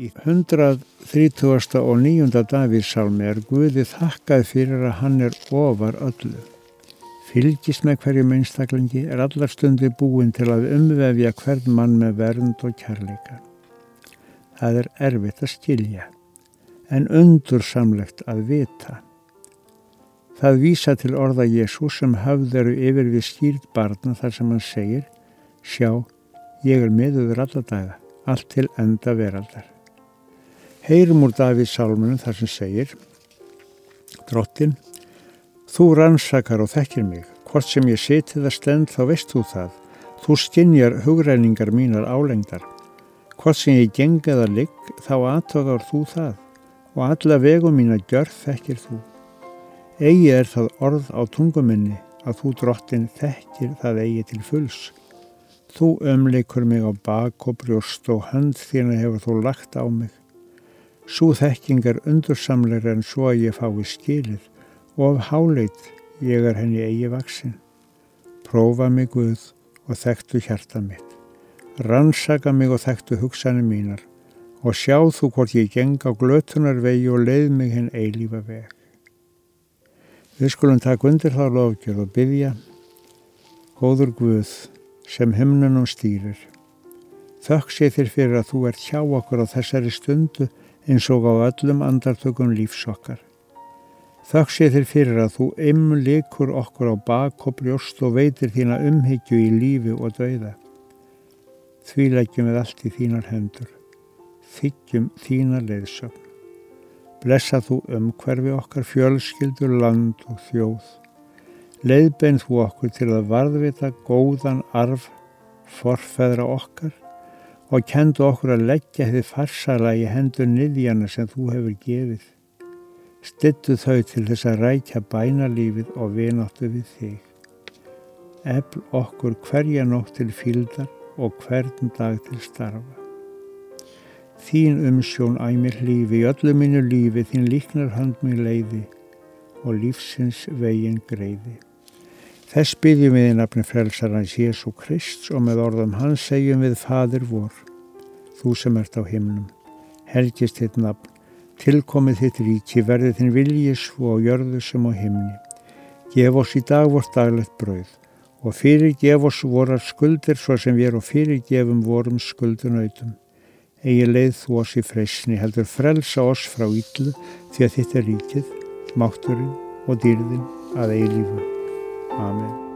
Í 130. og 9. Davíðsálmi er Guði þakkað fyrir að hann er ofar öllu. Fylgist með hverjum einstaklingi er allar stundi búin til að umvefja hvern mann með vernd og kærleika. Það er erfitt að skilja, en undursamlegt að vita. Það vísa til orða Jésús sem hafðeru yfir við skýrt barna þar sem hann segir, sjá, ég er meðuður alla daga, allt til enda veraldar. Heyrum úr Davíð Sálmunum þar sem segir Drottin, þú rannsakar og þekkir mig. Hvort sem ég seti það stend þá veist þú það. Þú skinjar hugræningar mínar álengdar. Hvort sem ég gengaða ligg þá aðtögar þú það og alla vegum mín að gjörð þekkir þú. Egi er það orð á tunguminni að þú drottin þekkir það eigi til fulls. Þú ömleikur mig á bak og og hönd þína hefur þú lagt á mig. Svo þekking er undursamlegur en svo að ég fái skilir og af háleit ég er henni eigi vaksin. Prófa mig Guð og þekktu hjarta mitt. Rannsaka mig og þekktu hugsanir mínar og sjá þú hvort ég geng á glötunar vegi og leið mig henn eilífa veg. Við skulum taka undir þá lofgjörð og byggja Góður Guð sem himnunum stýrir. Þökk sé þér fyrir að þú ert hjá okkur á þessari stundu eins og á öllum andartökum lífsokkar. Þakk sé þér fyrir að þú ymlikur okkur á bak og brjóst og veitir þína umhyggju í lífi og dauða. Því leggjum við allt í þínar hendur. Þykjum þína leiðsögn. Blessa þú umhverfi okkar fjölskyldur, land og þjóð. Leiðbein þú okkur til að varðvita góðan arf forfeðra okkar og kendu okkur að leggja þið farsala í hendur niðjana sem þú hefur gefið. Stittu þau til þess að rækja bænalífið og vináttu við þig. Ebl okkur hverja nótt til fíldar og hvern dag til starfa. Þín umsjón æmir lífi, öllu mínu lífi, þín líknar hand mér leiði og lífsins veginn greiði. Þess byggjum við í nafni frelsarans Jésu Krist og með orðum hans segjum við Fadir vor, þú sem ert á himnum, helgist þitt nafn, tilkomið þitt ríki, verði þinn vilji svo á jörðu sem á himni. Gef oss í dag vort daglegt brauð og fyrir gef oss vorar skuldir svo sem við erum fyrir gefum vorum skuldunautum. Egi leið þú oss í freysni, heldur frelsa oss frá yllu því að þitt er ríkið, mátturinn og dýrðin að eilífu. 아멘.